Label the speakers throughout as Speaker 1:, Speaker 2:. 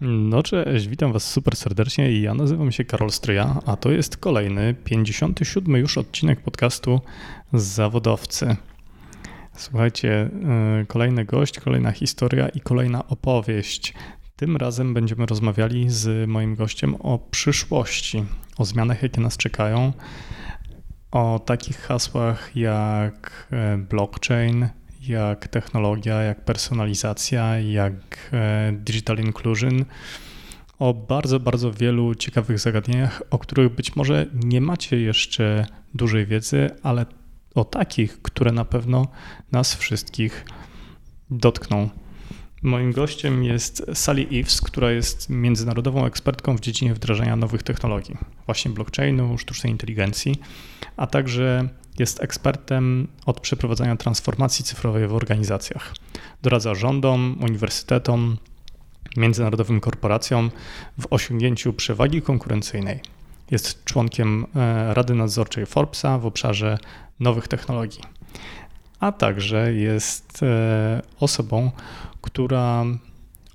Speaker 1: No cześć, witam Was super serdecznie. Ja nazywam się Karol Stryja, a to jest kolejny, 57 już odcinek podcastu Zawodowcy. Słuchajcie, y, kolejny gość, kolejna historia i kolejna opowieść. Tym razem będziemy rozmawiali z moim gościem o przyszłości, o zmianach, jakie nas czekają, o takich hasłach jak e, blockchain, jak technologia, jak personalizacja, jak e, digital inclusion, o bardzo, bardzo wielu ciekawych zagadnieniach, o których być może nie macie jeszcze dużej wiedzy, ale o takich, które na pewno nas wszystkich dotkną. Moim gościem jest Sally Eves, która jest międzynarodową ekspertką w dziedzinie wdrażania nowych technologii, właśnie blockchainu, sztucznej inteligencji, a także jest ekspertem od przeprowadzania transformacji cyfrowej w organizacjach. Doradza rządom, uniwersytetom, międzynarodowym korporacjom w osiągnięciu przewagi konkurencyjnej. Jest członkiem e, Rady Nadzorczej Forbesa w obszarze nowych technologii, a także jest e, osobą, która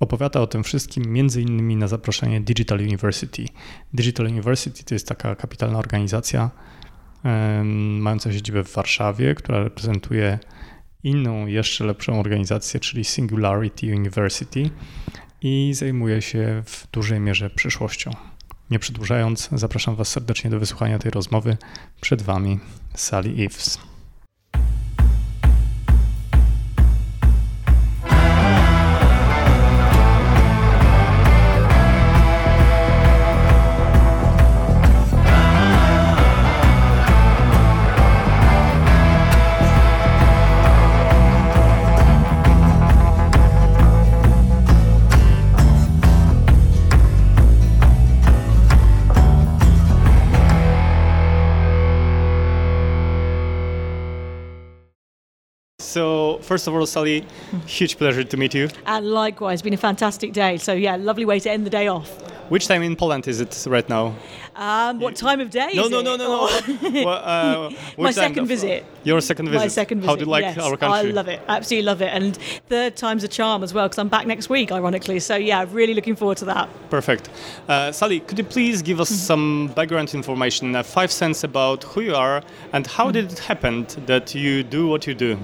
Speaker 1: opowiada o tym wszystkim między innymi na zaproszenie Digital University. Digital University to jest taka kapitalna organizacja, mająca siedzibę w Warszawie, która reprezentuje inną, jeszcze lepszą organizację, czyli Singularity University i zajmuje się w dużej mierze przyszłością. Nie przedłużając, zapraszam Was serdecznie do wysłuchania tej rozmowy. Przed Wami Sally Eves. So, first of all, Sally, huge pleasure to meet you.
Speaker 2: And likewise, been a fantastic day. So, yeah, lovely way to end the day off.
Speaker 1: Which time in Poland is it right now?
Speaker 2: Um, what time of day?
Speaker 1: No, no, no, no, no, no. well, uh,
Speaker 2: My second visit.
Speaker 1: Your second visit.
Speaker 2: My second visit.
Speaker 1: How do you like
Speaker 2: yes.
Speaker 1: our country?
Speaker 2: I love it. Absolutely love it. And third time's a charm as well because I'm back next week, ironically. So yeah, really looking forward to that.
Speaker 1: Perfect. Uh, Sally, could you please give us some background information, uh, five cents about who you are and how did it happen that you do what you do?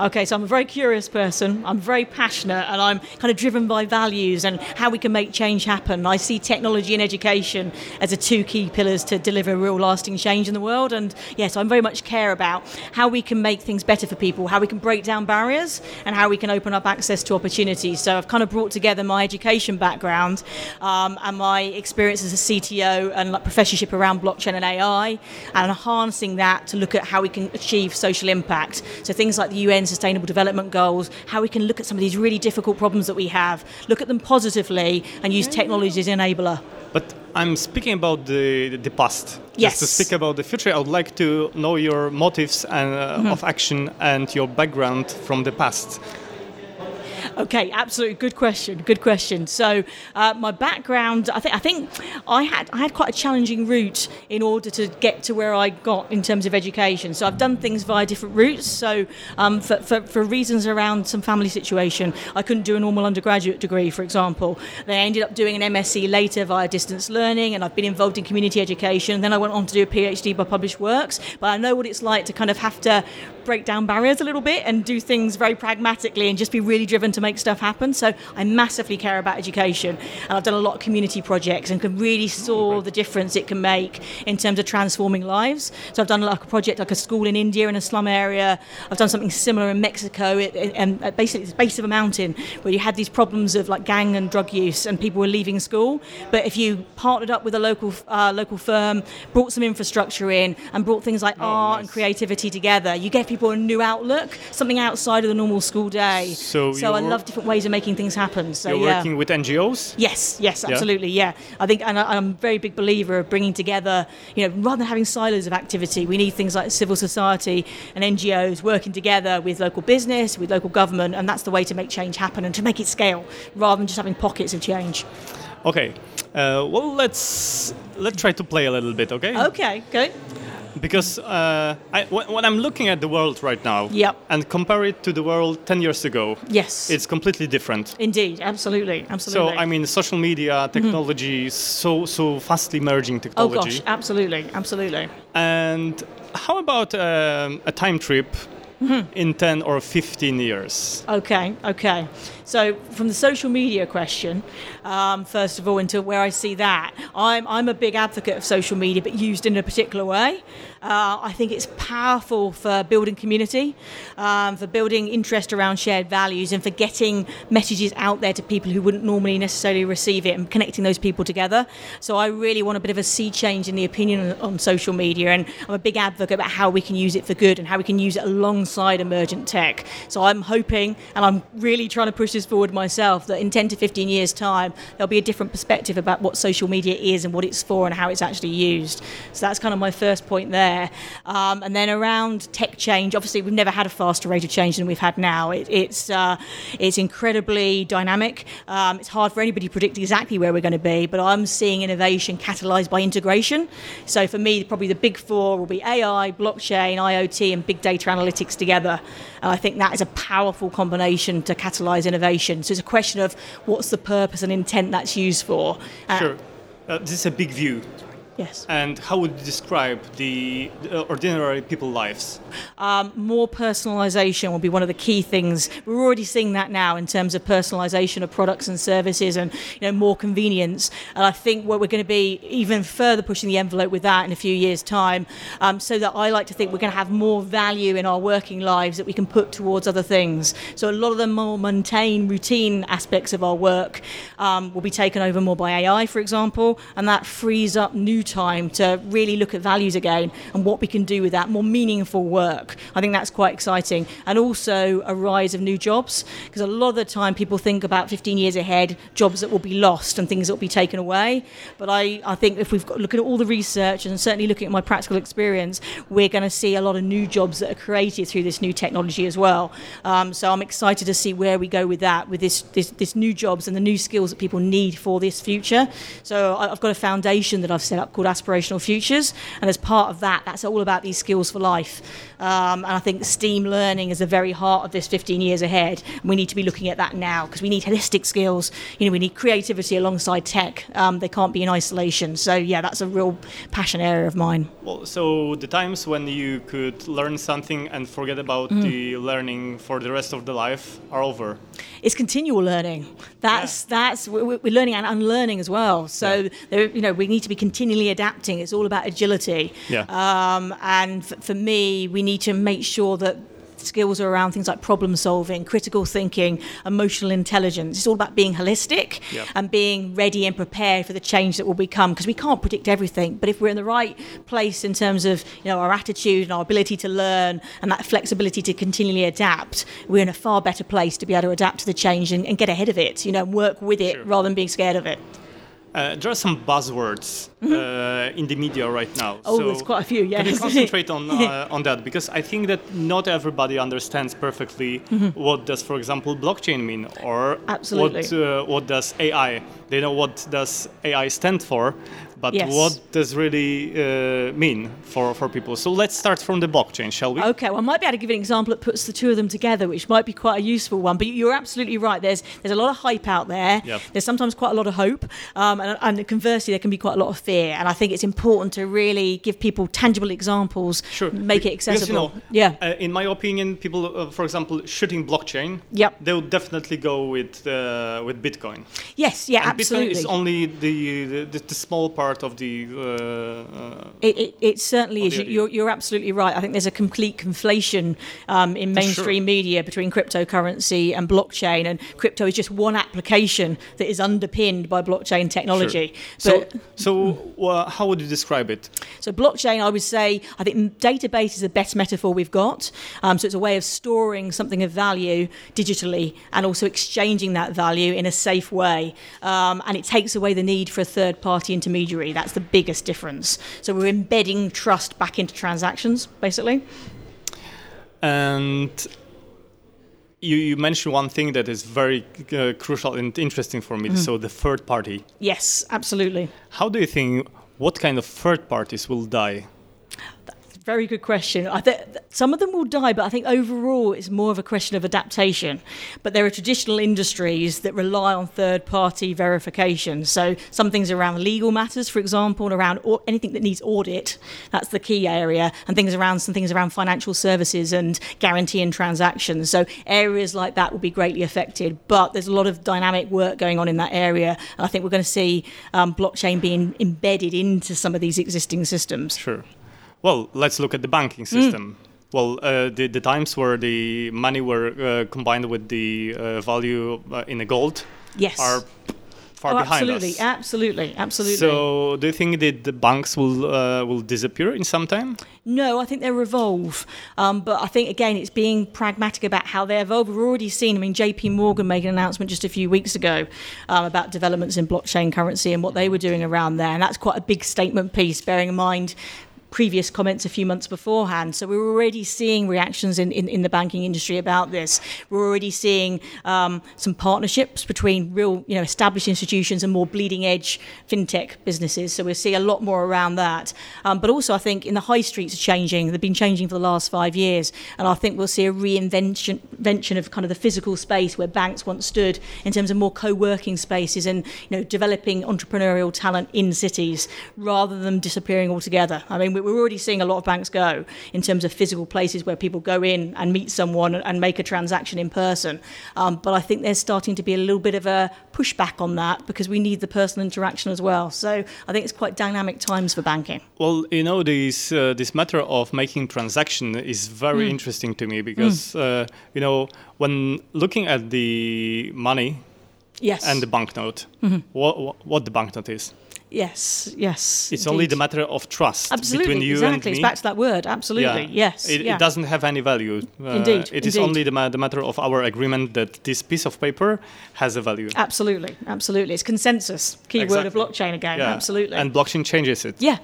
Speaker 2: Okay, so I'm a very curious person. I'm very passionate and I'm kind of driven by values and how we can make change happen. I see technology and education as the two key pillars to deliver real lasting change in the world. And yes, I very much care about how we can make things better for people, how we can break down barriers, and how we can open up access to opportunities. So I've kind of brought together my education background um, and my experience as a CTO and like professorship around blockchain and AI, and enhancing that to look at how we can achieve social impact. So things like the UN Sustainable Development Goals, how we can look at some of these really difficult problems that we have, look at them positively, and use technology as an enabler.
Speaker 1: But I'm speaking about the the past.
Speaker 2: Yes.
Speaker 1: Just to speak about the future, I would like to know your motives and, uh,
Speaker 2: Mm-hmm.
Speaker 1: of action and your background from the past.
Speaker 2: Okay, absolutely good question. Good question. So, uh, my background, I think, I think I had I had quite a challenging route in order to get to where I got in terms of education. So, I've done things via different routes. So, um, for, for, for reasons around some family situation, I couldn't do a normal undergraduate degree, for example. Then I ended up doing an MSc later via distance learning, and I've been involved in community education. Then I went on to do a PhD by published works. But I know what it's like to kind of have to break down barriers a little bit and do things very pragmatically and just be really driven to make stuff happen. So I massively care about education and I've done a lot of community projects and can really saw the difference it can make in terms of transforming lives. So I've done like a project like a school in India in a slum area. I've done something similar in Mexico and basically it's the base of a mountain where you had these problems of like gang and drug use and people were leaving school. But if you partnered up with a local uh, local firm, brought some infrastructure in and brought things like art and creativity together, you gave people a new outlook, something outside of the normal school day.
Speaker 1: So
Speaker 2: so I
Speaker 1: you're-
Speaker 2: love different ways of making things happen. So
Speaker 1: You're
Speaker 2: yeah.
Speaker 1: working with NGOs.
Speaker 2: Yes, yes, absolutely, yeah. I think, and I, I'm a very big believer of bringing together, you know, rather than having silos of activity, we need things like civil society and NGOs working together with local business, with local government, and that's the way to make change happen and to make it scale, rather than just having pockets of change.
Speaker 1: Okay. Uh, well, let's let's try to play a little bit. Okay.
Speaker 2: Okay, good.
Speaker 1: Because uh, I, when, when I'm looking at the world right now
Speaker 2: Yep.
Speaker 1: and compare it to the world 10 years ago,
Speaker 2: Yes.
Speaker 1: it's completely different.
Speaker 2: Indeed, absolutely, absolutely. So.
Speaker 1: I mean, social media technology, so so fastly merging
Speaker 2: oh
Speaker 1: technology.
Speaker 2: gosh, absolutely, absolutely.
Speaker 1: And how about um, a time trip
Speaker 2: Mm-hmm.
Speaker 1: in 10 or 15 years?
Speaker 2: Okay, okay. So from the social media question, um, first of all, into where I see that, I'm, I'm a big advocate of social media, but used in a particular way. Uh, I think it's powerful for building community, um, for building interest around shared values, and for getting messages out there to people who wouldn't normally necessarily receive it, and connecting those people together. So I really want a bit of a sea change in the opinion on, social media, and I'm a big advocate about how we can use it for good and how we can use it alongside emergent tech. So I'm hoping, and I'm really trying to push this forward myself, that in 10 to 15 years' time, there'll be a different perspective about what social media is and what it's for and how it's actually used. So that's kind of my first point there. Um, and then around tech change, obviously we've never had a faster rate of change than we've had now. It, it's uh, it's incredibly dynamic. Um, it's hard for anybody to predict exactly where we're going to be, but I'm seeing innovation catalyzed by integration. So for me, probably the big four will be AI, blockchain, IoT, and big data analytics together. And I think that is a powerful combination to catalyze innovation. So it's a question of what's the purpose and intent that's used for. Uh,
Speaker 1: Sure. Uh, this is a big view.
Speaker 2: Yes.
Speaker 1: And how would you describe the uh, ordinary people lives?
Speaker 2: um, more personalization will be one of the key things. We're already seeing that now in terms of personalization of products and services and you know more convenience. And I think what we're going to be even further pushing the envelope with that in a few years' time, um, so that I like to think we're going to have more value in our working lives that we can put towards other things. So a lot of the more mundane, routine aspects of our work um, will be taken over more by AI, for example, and that frees up new time to really look at values again and what we can do with that more meaningful work. I think that's quite exciting. And also a rise of new jobs, because a lot of the time people think about 15 years ahead, jobs that will be lost and things that will be taken away. But I, I think if we've got looking at all the research and certainly looking at my practical experience, we're going to see a lot of new jobs that are created through this new technology as well. Um, so I'm excited to see where we go with that, with this, this, this new jobs and the new skills that people need for this future. So I've got a foundation that I've set up called Aspirational Futures, and as part of that, that's all about these skills for life. Um, and I think STEAM learning is the very heart of this 15 years ahead. And we need to be looking at that now because we need holistic skills. You know, we need creativity alongside tech. Um, they can't be in isolation. So yeah, that's a real passion area of mine.
Speaker 1: Well, so the times when you could learn something and forget about
Speaker 2: Mm.
Speaker 1: the learning for the rest of the life are over.
Speaker 2: it's continual learning. That's that's we're, we're learning and unlearning as well. So
Speaker 1: Yeah.
Speaker 2: there, you know we need to be continually adapting. It's all about agility.
Speaker 1: Yeah.
Speaker 2: Um, and f- for me, we need to make sure that skills are around things like problem solving, critical thinking, emotional intelligence. It's all about being holistic
Speaker 1: Yeah.
Speaker 2: and being ready and prepared for the change that will become because we can't predict everything. But if we're in the right place in terms of you know our attitude and our ability to learn and that flexibility to continually adapt, we're in a far better place to be able to adapt to the change and, and get ahead of it. You know, and work with it
Speaker 1: Sure.
Speaker 2: rather than being scared of it.
Speaker 1: Uh, there are some buzzwords uh, in the media right now.
Speaker 2: Mm-hmm. Oh,
Speaker 1: so
Speaker 2: there's quite a few.
Speaker 1: Can you concentrate on uh, on that because I think that not everybody understands perfectly what does, for example, blockchain mean or
Speaker 2: Mm-hmm. Absolutely.
Speaker 1: what uh, what does AI. They know what does AI stand for, but
Speaker 2: Yes.
Speaker 1: what does really uh, mean for for people. So let's start from the blockchain, shall we?
Speaker 2: Okay, well, I might be able to give an example that puts the two of them together, which might be quite a useful one. But you're absolutely right. There's there's a lot of hype out there.
Speaker 1: Yep.
Speaker 2: There's sometimes quite a lot of hope, um, and, and conversely, there can be quite a lot of fear. And I think it's important to really give people tangible examples,
Speaker 1: Sure.
Speaker 2: make it accessible.
Speaker 1: Because, you know,
Speaker 2: yeah.
Speaker 1: Uh, in my opinion, people, uh, for example, shooting blockchain,
Speaker 2: Yep.
Speaker 1: they would definitely go with uh, with Bitcoin.
Speaker 2: Yes. Yeah.
Speaker 1: And
Speaker 2: absolutely.
Speaker 1: Bitcoin is only the the, the small part of the. Uh, uh,
Speaker 2: It, it, it certainly is. You're, you're absolutely right. I think there's a complete conflation um, in mainstream media between cryptocurrency and blockchain, and crypto is just one application that is underpinned by blockchain technology.
Speaker 1: so,
Speaker 2: But
Speaker 1: so uh, how would you describe it?
Speaker 2: So blockchain, I would say, I think database is the best metaphor we've got. Um, so it's a way of storing something of value digitally and also exchanging that value in a safe way. Um, and it takes away the need for a third-party intermediary. That's the biggest difference. So we're embedding trust back into transactions, basically.
Speaker 1: And you, you mentioned one thing that is very uh, crucial and interesting for me. So the third party.
Speaker 2: Yes, absolutely.
Speaker 1: How do you think? What kind of third parties will die?
Speaker 2: Very good question. I think some of them will die, but I think overall it's more of a question of adaptation. But there are traditional industries that rely on third-party verification. So some things around legal matters, for example, and around anything that needs audit. That's the key area, and things around some things around financial services and guaranteeing transactions. So areas like that will be greatly affected. But there's a lot of dynamic work going on in that area, and I think we're going to see um, blockchain being embedded into some of these existing systems.
Speaker 1: Sure. Well, let's look at the banking mm. system. Mm. Well, uh, the, the times where the money were uh, combined with the uh, value uh, in the gold
Speaker 2: yes.
Speaker 1: are far
Speaker 2: oh,
Speaker 1: behind
Speaker 2: absolutely,
Speaker 1: us.
Speaker 2: Absolutely, absolutely.
Speaker 1: So, do you think that the banks will uh, will disappear in some time?
Speaker 2: No, I think they'll evolve. Um, but I think again, it's being pragmatic about how they evolve. We've already seen. I mean, J.P. Morgan made an announcement just a few weeks ago um, about developments in blockchain currency and what they were doing around there, and that's quite a big statement piece. Bearing in mind previous comments a few months beforehand. So we're already seeing reactions in, in, in the banking industry about this. We're already seeing um, some partnerships between real, you know, established institutions and more bleeding edge fintech businesses. So we'll see a lot more around that. Um, but also, I think in the high streets are changing. They've been changing for the last five years, and I think we'll see a reinvention of kind of the physical space where banks once stood in terms of more co-working spaces and you know developing entrepreneurial talent in cities rather than disappearing altogether. I mean we're already seeing a lot of banks go in terms of physical places where people go in and meet someone and make a transaction in person. Um, but I think there's starting to be a little bit of a pushback on that because we need the personal interaction as well. So I think it's quite dynamic times for banking.
Speaker 1: Well, you know, this uh, this matter of making transaction is very mm. interesting to me because mm. uh, you know when looking at the money
Speaker 2: yes.
Speaker 1: and the banknote, mm-hmm. what, what the banknote is.
Speaker 2: Yes, yes.
Speaker 1: It's indeed. only the matter of trust
Speaker 2: Absolutely,
Speaker 1: between you
Speaker 2: exactly.
Speaker 1: and me.
Speaker 2: It's back to that word. Absolutely,
Speaker 1: yeah.
Speaker 2: yes.
Speaker 1: It,
Speaker 2: yeah.
Speaker 1: it, doesn't have any value.
Speaker 2: Uh, indeed,
Speaker 1: It is
Speaker 2: indeed.
Speaker 1: only the, ma- the matter of our agreement that this piece of paper has a value.
Speaker 2: Absolutely, absolutely. It's consensus. Key exactly. word of blockchain again.
Speaker 1: Yeah.
Speaker 2: Absolutely.
Speaker 1: And blockchain changes it.
Speaker 2: Yeah,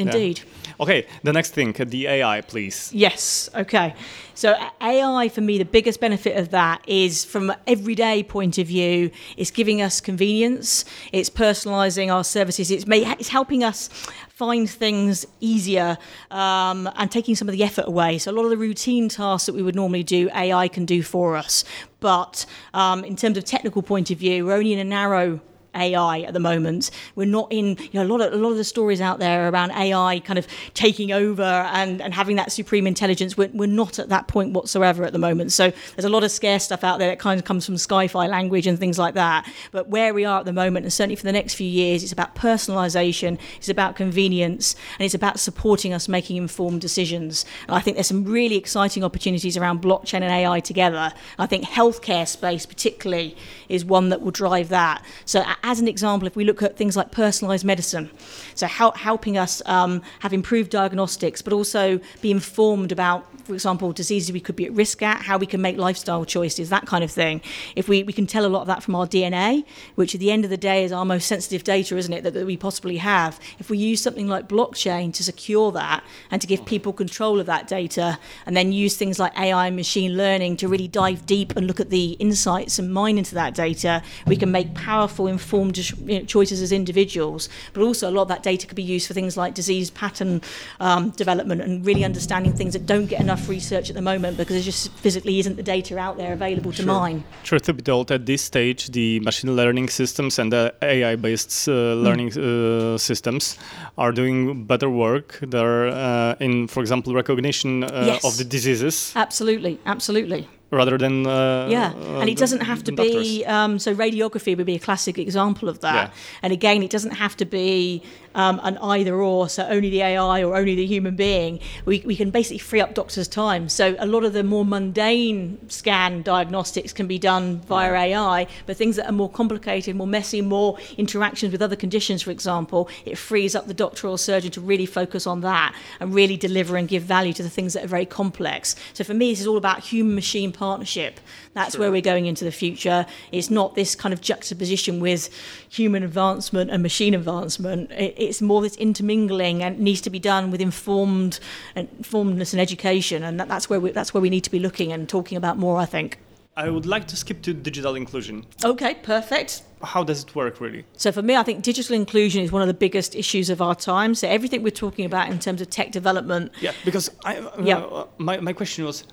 Speaker 2: indeed.
Speaker 1: Yeah. Okay, the next thing, the AI, please.
Speaker 2: Yes, okay. So AI for me, the biggest benefit of that is from an everyday point of view, it's giving us convenience, it's personalizing our services, it's, it's helping us find things easier um, and taking some of the effort away. So a lot of the routine tasks that we would normally do, AI can do for us. But um, in terms of technical point of view, we're only in a narrow AI at the moment. We're not in, you know, a lot of a lot of the stories out there around AI kind of taking over and, and having that supreme intelligence. We're, we're not at that point whatsoever at the moment. So there's a lot of scare stuff out there that kind of comes from sci-fi language and things like that. But where we are at the moment, and certainly for the next few years, it's about personalization, it's about convenience, and it's about supporting us making informed decisions. And I think there's some really exciting opportunities around blockchain and AI together. I think healthcare space particularly is one that will drive that. So as an example, if we look at things like personalised medicine, so help, helping us um, have improved diagnostics, but also be informed about, for example, diseases we could be at risk at, how we can make lifestyle choices, that kind of thing. If we, we can tell a lot of that from our DNA, which at the end of the day is our most sensitive data, isn't it, that, that we possibly have. If we use something like blockchain to secure that and to give people control of that data, and then use things like AI and machine learning to really dive deep and look at the insights and mine into that data, we can make powerful, informed informed you know, choices as individuals, but also a lot of that data could be used for things like disease pattern um, development and really understanding things that don't get enough research at the moment because there just physically isn't the data out there available to
Speaker 1: sure.
Speaker 2: mine.
Speaker 1: Truth to be told, at this stage, the machine learning systems and the AI-based uh, mm. learning uh, systems are doing better work. They're uh, in, for example, recognition uh,
Speaker 2: yes.
Speaker 1: of the diseases.
Speaker 2: Absolutely, absolutely
Speaker 1: rather than
Speaker 2: uh, yeah and it doesn't have to be um, so radiography would be a classic example of that yeah. and again it doesn't have to be um, an either or, so only the AI or only the human being, we, we can basically free up doctors' time. So a lot of the more mundane scan diagnostics can be done via AI, but things that are more complicated, more messy, more interactions with other conditions, for example, it frees up the doctor or surgeon to really focus on that and really deliver and give value to the things that are very complex. So for me, this is all about human machine partnership. That's sure. where we're going into the future. It's not this kind of juxtaposition with human advancement and machine advancement. It's more this intermingling and needs to be done with informed informedness and education, and that's where we, that's where we need to be looking and talking about more. I think.
Speaker 1: I would like to skip to digital inclusion.
Speaker 2: Okay, perfect.
Speaker 1: How does it work really?
Speaker 2: So for me, I think digital inclusion is one of the biggest issues of our time. So everything we're talking about in terms of tech development.
Speaker 1: Yeah, because I, uh,
Speaker 2: Yeah.
Speaker 1: my, my question was,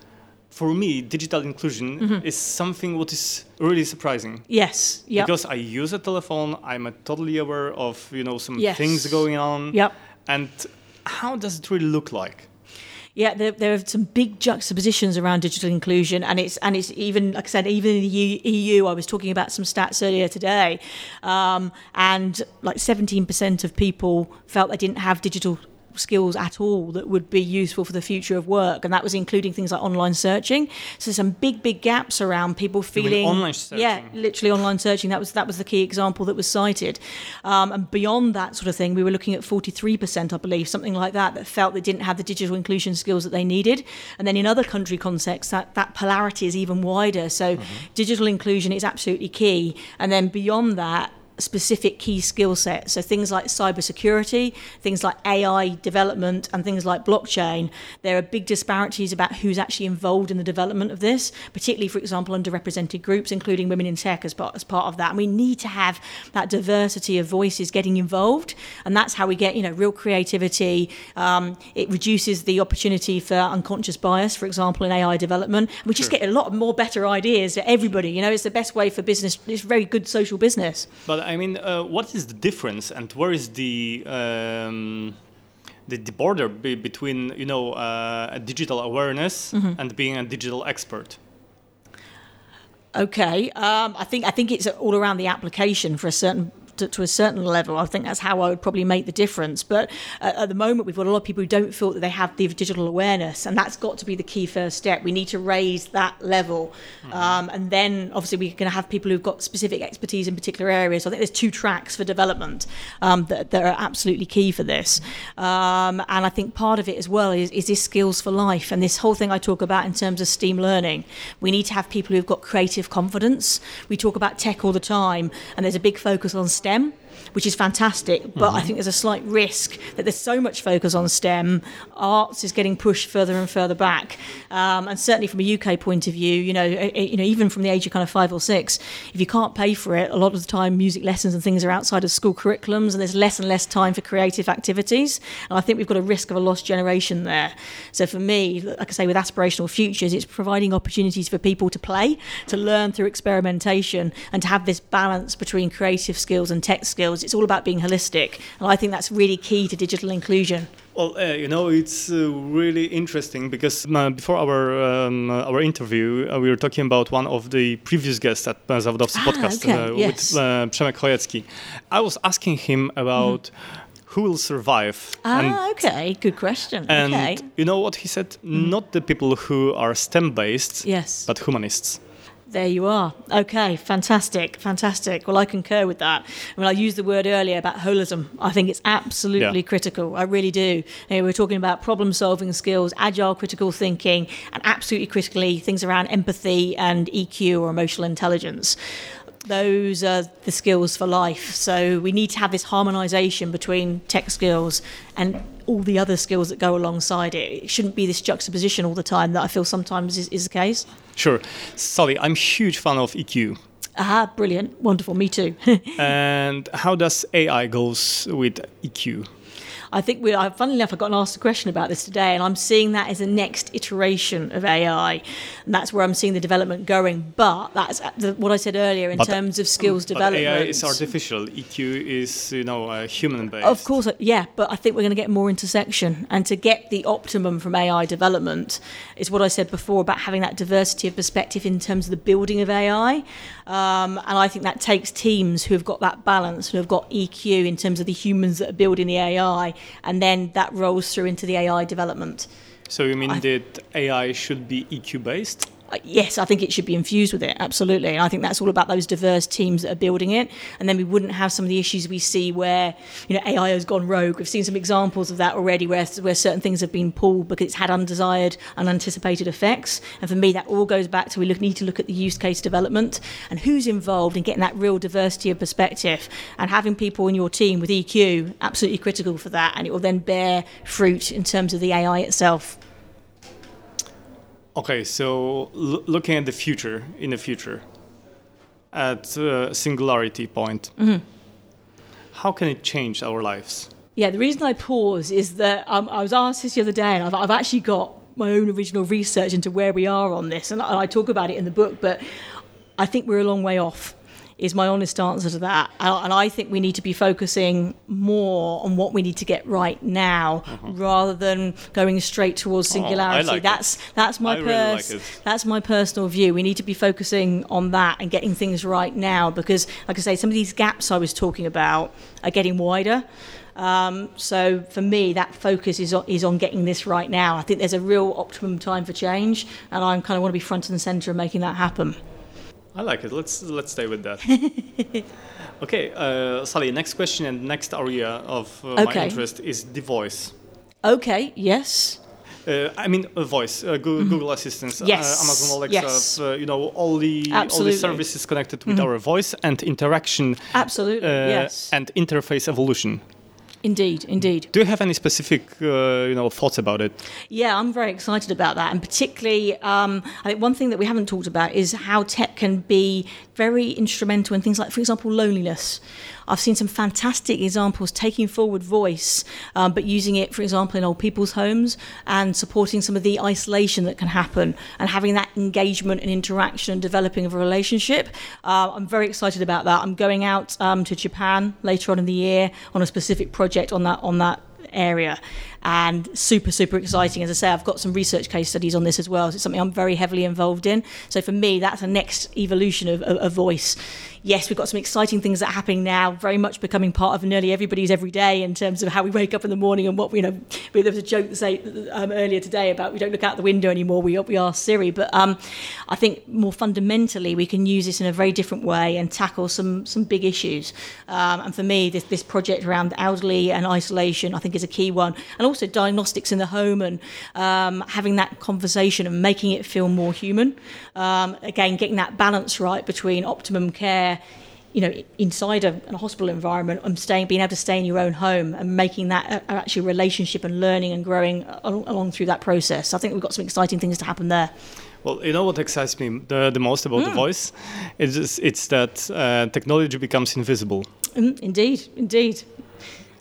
Speaker 1: for me, digital inclusion
Speaker 2: Mm-hmm.
Speaker 1: is something what is really surprising.
Speaker 2: Yes. Yeah.
Speaker 1: Because I use a telephone, I'm totally aware of you know some
Speaker 2: Yes.
Speaker 1: things going on.
Speaker 2: Yep.
Speaker 1: And how does it really look like?
Speaker 2: Yeah, there, there are some big juxtapositions around digital inclusion, and it's and it's even like I said, even in the U- EU. I was talking about some stats earlier today, um, and like seventeen percent of people felt they didn't have digital skills at all that would be useful for the future of work, and that was including things like online searching. So some big, big gaps around people feeling
Speaker 1: online
Speaker 2: Yeah, literally online searching. That was that was the key example that was cited. Um, and beyond that sort of thing, we were looking at 43%, I believe, something like that, that felt they didn't have the digital inclusion skills that they needed. And then in other country contexts, that, that polarity is even wider. So digital inclusion is absolutely key. And then beyond that, specific key skill sets. So things like cybersecurity, things like AI development, and things like blockchain. There are big disparities about who's actually involved in the development of this, particularly, for example, underrepresented groups, including women in tech as part, as part of that. And we need to have that diversity of voices getting involved, and that's how we get you know real creativity. Um, it reduces the opportunity for unconscious bias, for example, in AI development. We just
Speaker 1: Sure.
Speaker 2: get a lot more better ideas for everybody. You know, it's the best way for business. It's very good social business.
Speaker 1: But I mean, uh, what is the difference, and where is the um, the, the border be, between you know uh, a digital awareness
Speaker 2: Mm-hmm.
Speaker 1: and being a digital expert?
Speaker 2: Okay, um, I think I think it's all around the application for a certain to, to a certain level. I think that's how I would probably make the difference. But uh, at the moment, we've got a lot of people who don't feel that they have the digital awareness, and that's got to be the key first step. We need to raise that level, um, and then obviously we're going to have people who've got specific expertise in particular areas. So I think there's two tracks for development um, that, that are absolutely key for this, um, and I think part of it as well is, is this skills for life and this whole thing I talk about in terms of STEAM learning. We need to have people who've got creative confidence. We talk about tech all the time, and there's a big focus on STEM. STEM. Which is fantastic, but I think there's a slight risk that there's so much focus on STEM, arts is getting pushed further and further back. Um, and certainly from a UK point of view, you know, eh, eh, you know, even from the age of kind of five or six, if you can't pay for it, a lot of the time music lessons and things are outside of school curriculums, and there's less and less time for creative activities. And I think we've got a risk of a lost generation there. So for me, like I say, with aspirational futures, it's providing opportunities for people to play, to learn through experimentation, and to have this balance between creative skills and tech skills. It's all about being holistic, and I think that's really key to digital inclusion.
Speaker 1: Well, uh, you know, it's uh, really interesting because uh, before our um, uh, our interview, uh, we were talking about one of the previous guests at Zawodowcy
Speaker 2: Ah,
Speaker 1: podcast
Speaker 2: okay,
Speaker 1: uh,
Speaker 2: yes.
Speaker 1: with uh, Przemek Chojecki. I was asking him about who will survive. and
Speaker 2: Ah, okay, good question.
Speaker 1: and
Speaker 2: okay.
Speaker 1: you know what he said? Not the people who are STEM based,
Speaker 2: Yes.
Speaker 1: but humanists.
Speaker 2: There you are. Okay, fantastic, fantastic. Well, I concur with that. I mean, I used the word earlier about holism. I think it's absolutely
Speaker 1: Yeah.
Speaker 2: critical. I really do. You know, we're talking about problem solving skills, agile critical thinking, and absolutely critically, things around empathy and EQ or emotional intelligence. Those are the skills for life. So we need to have this harmonization between tech skills and all the other skills that go alongside it. It shouldn't be this juxtaposition all the time that I feel sometimes is, is the case.
Speaker 1: Sure. Sally, I'm huge fan of EQ.
Speaker 2: Ah, brilliant. Wonderful. Me too.
Speaker 1: and how does AI goes with EQ?
Speaker 2: I think we, I, funnily enough, I got asked a question about this today, and I'm seeing that as a next iteration of AI, and that's where I'm seeing the development going. But that's the, what I said earlier in
Speaker 1: But-
Speaker 2: terms of skills
Speaker 1: But
Speaker 2: development.
Speaker 1: AI is artificial. EQ is, you know, uh, human based.
Speaker 2: Of course, yeah, but I think we're going to get more intersection. And to get the optimum from AI development is what I said before about having that diversity of perspective in terms of the building of AI. Um, and I think that takes teams who have got that balance, who have got EQ in terms of the humans that are building the AI, and then that rolls through into the AI development.
Speaker 1: So you mean
Speaker 2: I-
Speaker 1: that AI should be EQ based?
Speaker 2: Uh, Yes, I think it should be infused with it, absolutely. And I think that's all about those diverse teams that are building it. And then we wouldn't have some of the issues we see where, you know, AI has gone rogue. We've seen some examples of that already where, where certain things have been pulled because it's had undesired, unanticipated effects. And for me, that all goes back to we look, need to look at the use case development and who's involved in getting that real diversity of perspective. And having people in your team with EQ, absolutely critical for that. And it will then bear fruit in terms of the AI itself.
Speaker 1: Okay, so l- looking at the future, in the future, at uh, singularity point,
Speaker 2: Mm-hmm.
Speaker 1: how can it change our lives?
Speaker 2: Yeah, the reason I pause is that um, I was asked this the other day, and I've, I've actually got my own original research into where we are on this, and I, I talk about it in the book, but I think we're a long way off. Is my honest answer to that, and I think we need to be focusing more on what we need to get right now, rather than going straight towards singularity.
Speaker 1: Uh-huh. Oh, like it.
Speaker 2: that's that's my
Speaker 1: I really like
Speaker 2: that's my personal view. We need to be focusing on that and getting things right now because, like I say, some of these gaps I was talking about are getting wider. Um, so for me, that focus is on, is on getting this right now. I think there's a real optimum time for change, and I kind of want to be front and center of making that happen.
Speaker 1: I like it. Let's let's stay with that. okay, uh, Sally. Next question and next area of uh, my interest is the voice.
Speaker 2: Okay. Yes.
Speaker 1: Uh, I mean, a voice, uh, Google, Google Assistance,
Speaker 2: Mm-hmm. Yes,
Speaker 1: uh, Amazon Alexa,
Speaker 2: yes.
Speaker 1: uh, you know, all the all
Speaker 2: Absolutely. Mm-hmm.
Speaker 1: the services connected with our voice and interaction
Speaker 2: Absolutely.
Speaker 1: uh,
Speaker 2: yes.
Speaker 1: and interface evolution.
Speaker 2: Indeed. Indeed.
Speaker 1: Do you have any specific, uh, you know, thoughts about it?
Speaker 2: Yeah, I'm very excited about that, and particularly, um, I think one thing that we haven't talked about is how tech can be very instrumental in things like, for example, loneliness. I've seen some fantastic examples taking forward voice, um, but using it, for example, in old people's homes and supporting some of the isolation that can happen and having that engagement and interaction and developing of a relationship. Uh, I'm very excited about that. I'm going out um, to Japan later on in the year on a specific project on that on that area and super super exciting. As i say i've got some research case studies on this as well so it's something i'm very heavily involved in. So for me that's a next evolution of, of voice. Yes we've got some exciting things that are happening now very much becoming part of nearly everybody's everyday in terms of how we wake up in the morning and what you know there was a joke say um, earlier today about we don't look out the window anymore we, we are siri. But um, i think more fundamentally we can use this in a very different way and tackle some some big issues. Um, and for me this, this project around elderly and isolation i think is a key one. And also diagnostics in the home and um, having that conversation and making it feel more human um, again getting that balance right between optimum care you know, inside a, a hospital environment, and staying, being able to stay in your own home, and making that a, a actually relationship and learning and growing along, along through that process. I think we've got some exciting things to happen there.
Speaker 1: Well, you know what excites me the, the most about
Speaker 2: Hmm.
Speaker 1: the voice? It's, just, it's that uh, technology becomes invisible.
Speaker 2: Mm, indeed, indeed.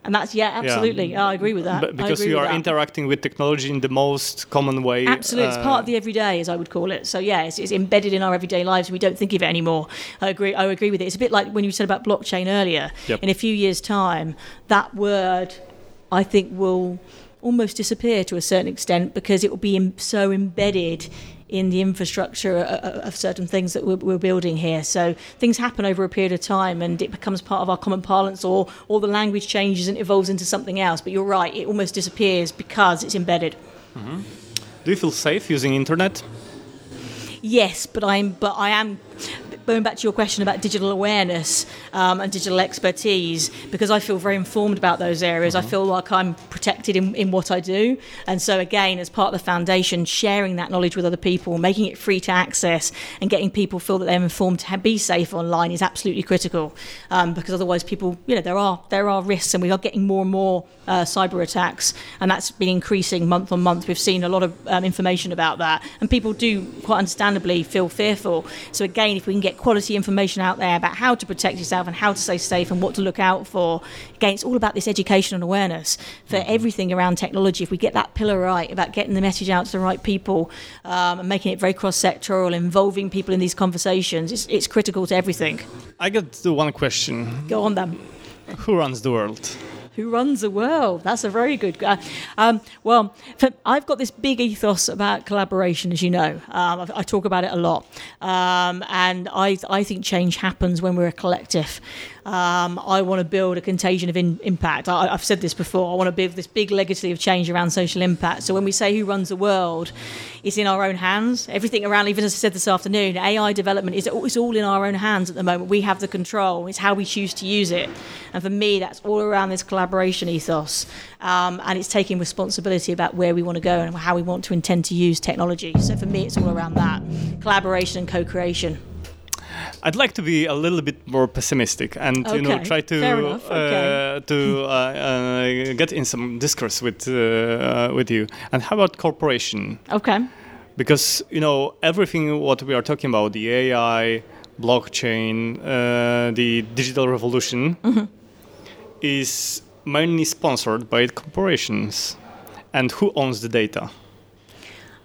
Speaker 2: And that's yeah, absolutely. I agree with that.
Speaker 1: But because you are interacting with technology in the most common way.
Speaker 2: Absolutely, it's
Speaker 1: uh,
Speaker 2: part of the everyday, as I would call it. So yeah, it's, it's embedded in our everyday lives. We don't think of it anymore. I agree. I agree with it. It's a bit like when you said about blockchain earlier.
Speaker 1: Yep.
Speaker 2: In a few years' time, that word, I think, will almost disappear to a certain extent because it will be em- so embedded in the infrastructure of, of certain things that we're, we're building here. So things happen over a period of time, and it becomes part of our common parlance, or or the language changes and evolves into something else. But you're right, it almost disappears because it's embedded. Mm-hmm.
Speaker 1: Do you feel safe using internet?
Speaker 2: Yes, but I'm but I am going back to your question about digital awareness um, and digital expertise because I feel very informed about those areas. I feel like I'm protected in, in what I do, and so again, as part of the foundation, sharing that knowledge with other people, making it free to access, and getting people feel that they're informed to be safe online is absolutely critical. Um, because otherwise, people, you know, there are there are risks, and we are getting more and more uh, cyber attacks, and that's been increasing month on month. We've seen a lot of um, information about that, and people do quite understandably feel fearful. So again, if we can get quality information out there about how to protect yourself and how to stay safe and what to look out for, again, it's all about this education and awareness for everything around technology. If we get that pillar right about getting the message out to the right people um, and making it very cross-sectoral, involving people in these conversations, it's, it's critical to everything.
Speaker 1: I got the one question
Speaker 2: Go on then.
Speaker 1: Who runs the world?
Speaker 2: Who runs the world? That's a very good. Uh, um, well, for, I've got this big ethos about collaboration, as you know. Um, I, I talk about it a lot, um, and I I think change happens when we're a collective. Um, I want to build a contagion of in, impact. I, I've said this before. I want to build this big legacy of change around social impact. So when we say who runs the world, it's in our own hands. Everything around, even as I said this afternoon, AI development is it's all in our own hands at the moment. We have the control. It's how we choose to use it. And for me, that's all around this collaboration ethos. Um, and it's taking responsibility about where we want to go and how we want to intend to use technology. So for me, it's all around that collaboration and co-creation.
Speaker 1: I'd like to be a little bit more pessimistic and you know try to
Speaker 2: okay.
Speaker 1: uh, to uh, uh, get in some discourse with uh, uh, with you. And how about corporation?
Speaker 2: Okay.
Speaker 1: because you know everything what we are talking about the ai blockchain uh, the digital revolution mm-hmm. is mainly sponsored by corporations and who owns the data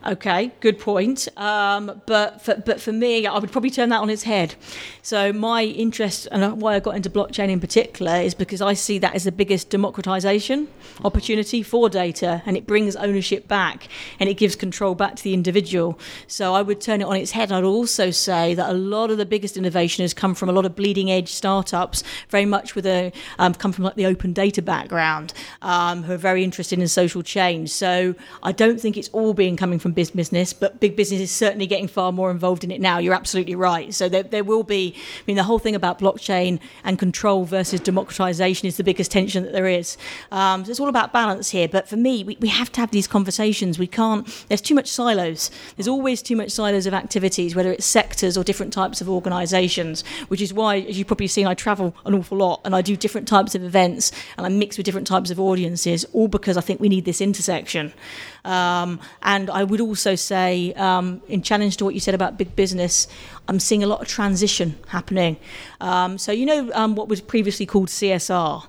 Speaker 2: Okay, good point. Um, but for, but for me, I would probably turn that on its head. So my interest and why I got into blockchain in particular is because I see that as the biggest democratization opportunity for data, and it brings ownership back and it gives control back to the individual. So I would turn it on its head. I'd also say that a lot of the biggest innovation has come from a lot of bleeding edge startups, very much with a um, come from like the open data background, um, who are very interested in social change. So I don't think it's all being coming from from big business, but big business is certainly getting far more involved in it now. You're absolutely right. So there, there will be, I mean, the whole thing about blockchain and control versus democratization is the biggest tension that there is. Um, so it's all about balance here. But for me, we, we have to have these conversations. We can't, there's too much silos. There's always too much silos of activities, whether it's sectors or different types of organizations, which is why, as you've probably seen, I travel an awful lot and I do different types of events and I mix with different types of audiences, all because I think we need this intersection. Um, and I would also say, um, in challenge to what you said about big business, I'm seeing a lot of transition happening. Um, so, you know, um, what was previously called CSR.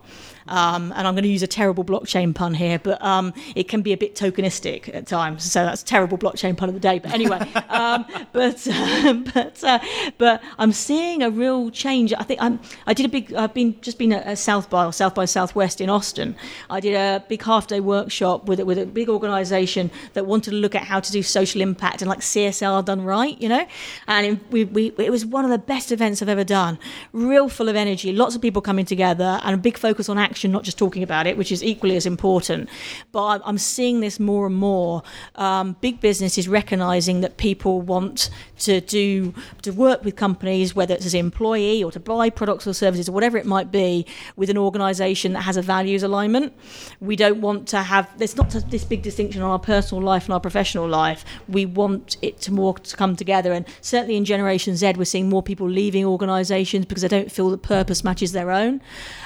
Speaker 2: Um, and I'm going to use a terrible blockchain pun here, but um, it can be a bit tokenistic at times. So that's a terrible blockchain pun of the day. But anyway, um, but but uh, but I'm seeing a real change. I think I'm, I did a big. I've been just been at, South by or South by Southwest in Austin. I did a big half day workshop with with a big organisation that wanted to look at how to do social impact and like CSR done right, you know. And we, we it was one of the best events I've ever done. Real full of energy, lots of people coming together, and a big focus on action action, not just talking about it, which is equally as important. But I'm seeing this more and more. Um, big business is recognizing that people want to do to work with companies, whether it's as an employee or to buy products or services or whatever it might be, with an organisation that has a values alignment. We don't want to have there's not this big distinction on our personal life and our professional life. We want it to more to come together, and certainly in Generation Z, we're seeing more people leaving organisations because they don't feel the purpose matches their own.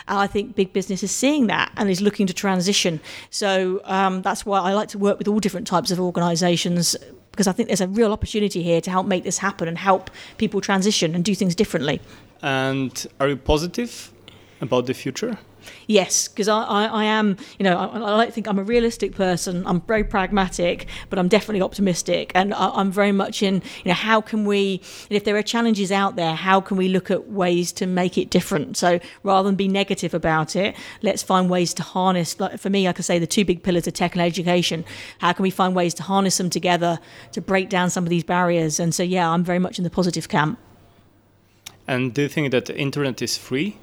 Speaker 2: And I think big business is seeing that and is looking to transition. So um, that's why I like to work with all different types of organisations because I think there's a real opportunity here to help make this happen and help people transition and do things differently.
Speaker 1: And are you positive about the future?
Speaker 2: Yes, because I, I, I, am, you know, I, I, think I'm a realistic person. I'm very pragmatic, but I'm definitely optimistic. And I, am very much in, you know, how can we, if there are challenges out there, how can we look at ways to make it different? So rather than be negative about it, let's find ways to harness, like for me, I say, the two big pillars of tech and education. How can we find ways to harness them together to break down some of these barriers? And so, yeah, I'm very much in the positive camp.
Speaker 1: And do you think that the internet is free?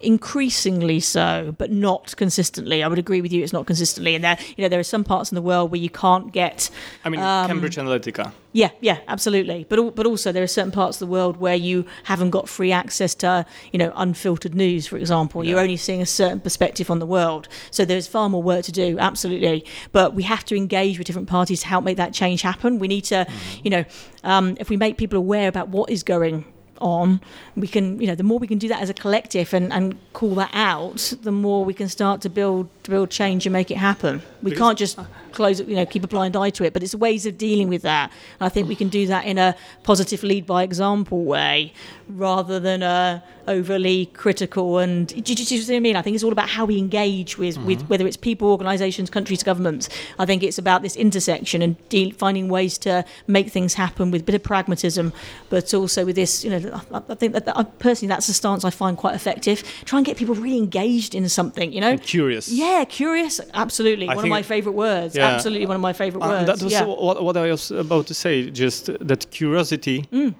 Speaker 2: Increasingly so, but not consistently. I would agree with you; it's not consistently. And there, you know, there are some parts in the world where you can't get.
Speaker 1: I mean, um, Cambridge Analytica.
Speaker 2: Yeah, yeah, absolutely. But but also there are certain parts of the world where you haven't got free access to, you know, unfiltered news, for example. Yeah. You're only seeing a certain perspective on the world. So there's far more work to do, absolutely. But we have to engage with different parties to help make that change happen. We need to, mm-hmm. you know, um, if we make people aware about what is going on, we can, you know, the more we can do that as a collective and, and call that out, the more we can start to build to build change and make it happen. We because can't just close you know, keep a blind eye to it, but it's ways of dealing with that. And I think we can do that in a positive lead by example way rather than a overly critical and do you, do you see what I mean? I think it's all about how we engage with, mm-hmm. with whether it's people, organisations, countries, governments. I think it's about this intersection and de- finding ways to make things happen with a bit of pragmatism, but also with this, you know, I, I think that, that personally that's a stance I find quite effective. Try and get people really engaged in something, you know,
Speaker 1: and curious.
Speaker 2: Yeah, curious. Absolutely, I one of my favourite words. Yeah. Absolutely, one of my favourite uh, words.
Speaker 1: That was yeah. what, what, I was about to say. Just that curiosity. Mm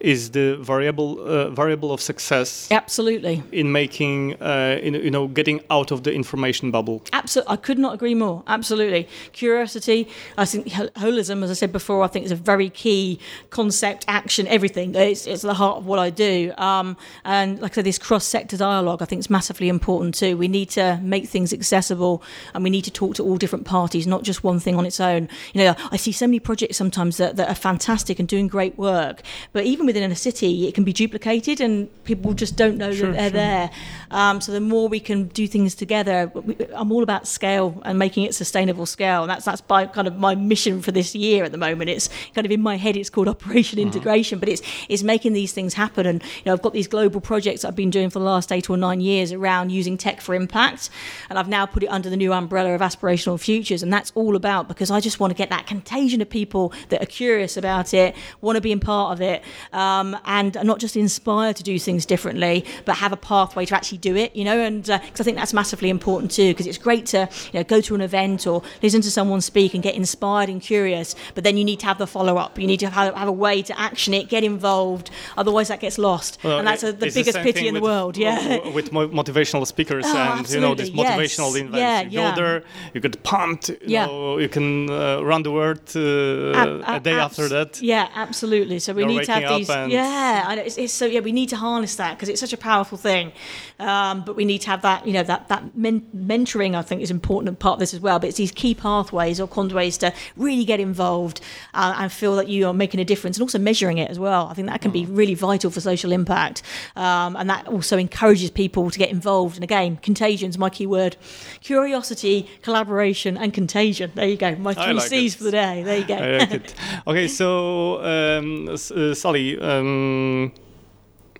Speaker 1: is the variable uh, variable of success
Speaker 2: absolutely.
Speaker 1: in making uh, in, you know getting out of the information bubble.
Speaker 2: Absolutely i could not agree more. Absolutely. Curiosity i think holism as i said before i think is a very key concept action everything. It's, it's the heart of what i do. Um, and like i said this cross-sector dialogue i think is massively important too. We need to make things accessible and we need to talk to all different parties not just one thing on its own. You know i see so many projects sometimes that, that are fantastic and doing great work but even within a city, it can be duplicated and people just don't know sure, that they're sure. there. Um, so the more we can do things together, I'm all about scale and making it sustainable scale. And that's that's by kind of my mission for this year at the moment. It's kind of in my head. It's called Operation uh-huh. Integration, but it's it's making these things happen. And you know, I've got these global projects I've been doing for the last eight or nine years around using tech for impact, and I've now put it under the new umbrella of aspirational futures. And that's all about because I just want to get that contagion of people that are curious about it, want to be in part of it, um, and not just inspired to do things differently, but have a pathway to actually do it. You know, and because uh, I think that's massively important too. Because it's great to you know go to an event or listen to someone speak and get inspired and curious, but then you need to have the follow up. You need to have, have a way to action it, get involved. Otherwise, that gets lost, well, and that's a, the biggest the pity in the world. Yeah,
Speaker 1: with motivational speakers oh, and absolutely. you know this motivational yes. events. Yeah, you yeah. go there, you get pumped. You yeah. know, you can uh, run the world uh, ab- a day abs- after that.
Speaker 2: Yeah, absolutely. So we You're need to have these. Yeah, it's, it's, so yeah, we need to harness that because it's such a powerful thing. Um, but we need to have that. You know, that that men- mentoring I think is important part of this as well. But it's these key pathways or conduits to really get involved uh, and feel that you are making a difference, and also measuring it as well. I think that can be mm. really vital for social impact, um, and that also encourages people to get involved. And again, contagion is my key word: curiosity, collaboration, and contagion. There you go. My three like C's it. for the day. There you go.
Speaker 1: Like okay, so um, uh, Sally. Um,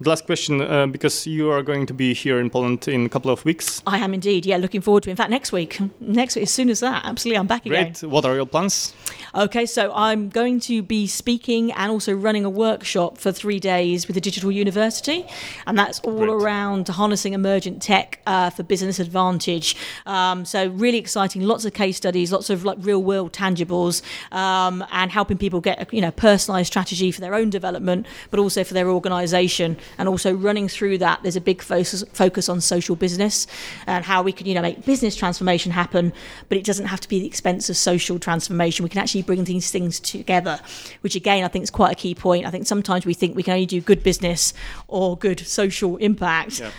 Speaker 1: the last question, uh, because you are going to be here in Poland in a couple of weeks.
Speaker 2: I am indeed. Yeah, looking forward to. it. In fact, next week, next week, as soon as that, absolutely, I'm back
Speaker 1: again.
Speaker 2: Great.
Speaker 1: What are your plans?
Speaker 2: Okay, so I'm going to be speaking and also running a workshop for three days with the Digital University, and that's all Great. around harnessing emergent tech uh, for business advantage. Um, so really exciting. Lots of case studies, lots of like real world tangibles, um, and helping people get a you know personalised strategy for their own development, but also for their organisation and also running through that there's a big focus focus on social business and how we can you know make business transformation happen but it doesn't have to be the expense of social transformation we can actually bring these things together which again I think is quite a key point I think sometimes we think we can only do good business or good social impact yeah.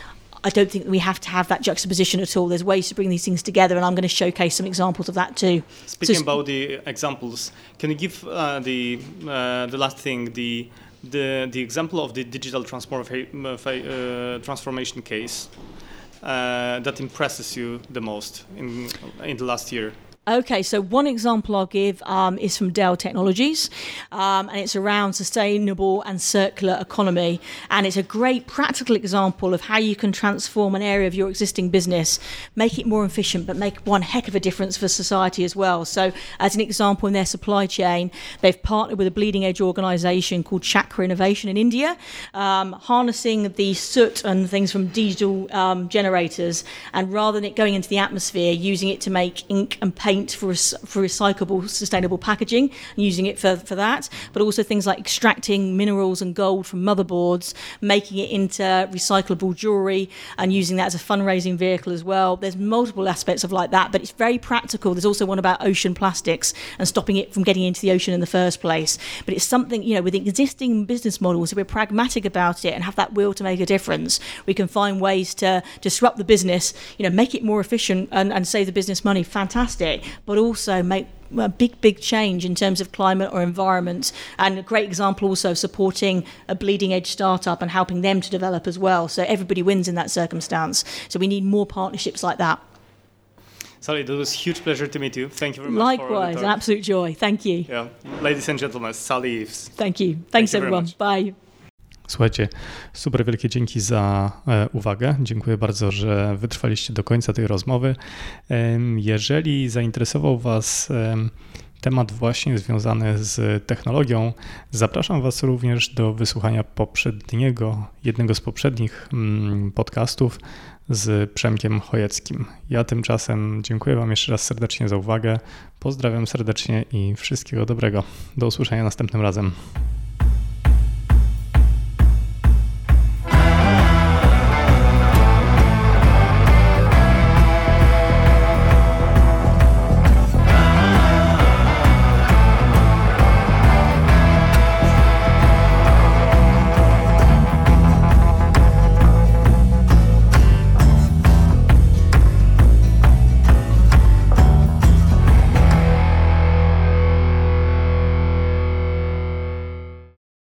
Speaker 2: I don't think we have to have that juxtaposition at all. There's ways to bring these things together, and I'm going to showcase some examples of that too.
Speaker 1: Speaking so, about the examples, can you give uh, the uh, the last thing the the the example of the digital uh, transformation case uh, that impresses you the most in in the last year?
Speaker 2: Okay, so one example I'll give um, is from Dell Technologies, um, and it's around sustainable and circular economy. And it's a great practical example of how you can transform an area of your existing business, make it more efficient, but make one heck of a difference for society as well. So, as an example, in their supply chain, they've partnered with a bleeding edge organization called Chakr Innovation in India, um, harnessing the soot and things from diesel um, generators, and rather than it going into the atmosphere, using it to make ink and paper paint for, for recyclable, sustainable packaging, using it for, for that, but also things like extracting minerals and gold from motherboards, making it into recyclable jewelry, and using that as a fundraising vehicle as well. There's multiple aspects of like that, but it's very practical. There's also one about ocean plastics and stopping it from getting into the ocean in the first place. But it's something, you know, with existing business models, if we're pragmatic about it and have that will to make a difference, we can find ways to disrupt the business, you know, make it more efficient and, and save the business money. Fantastic but also make a big, big change in terms of climate or environment. And a great example also of supporting a bleeding edge startup and helping them to develop as well. So everybody wins in that circumstance. So we need more partnerships like that.
Speaker 1: Sally, it was a huge pleasure to meet you. Thank you very much.
Speaker 2: Likewise, an absolute joy. Thank you.
Speaker 1: Yeah. Ladies and gentlemen, Sally Eaves.
Speaker 2: Thank you. Thanks, Thank you everyone. Bye.
Speaker 1: Słuchajcie, super wielkie dzięki za e, uwagę. Dziękuję bardzo, że wytrwaliście do końca tej rozmowy. Jeżeli zainteresował Was temat właśnie związany z technologią, zapraszam Was również do wysłuchania poprzedniego, jednego z poprzednich mm, podcastów z Przemkiem Chojeckim. Ja tymczasem dziękuję Wam jeszcze raz serdecznie za uwagę. Pozdrawiam serdecznie i wszystkiego dobrego. Do usłyszenia następnym razem.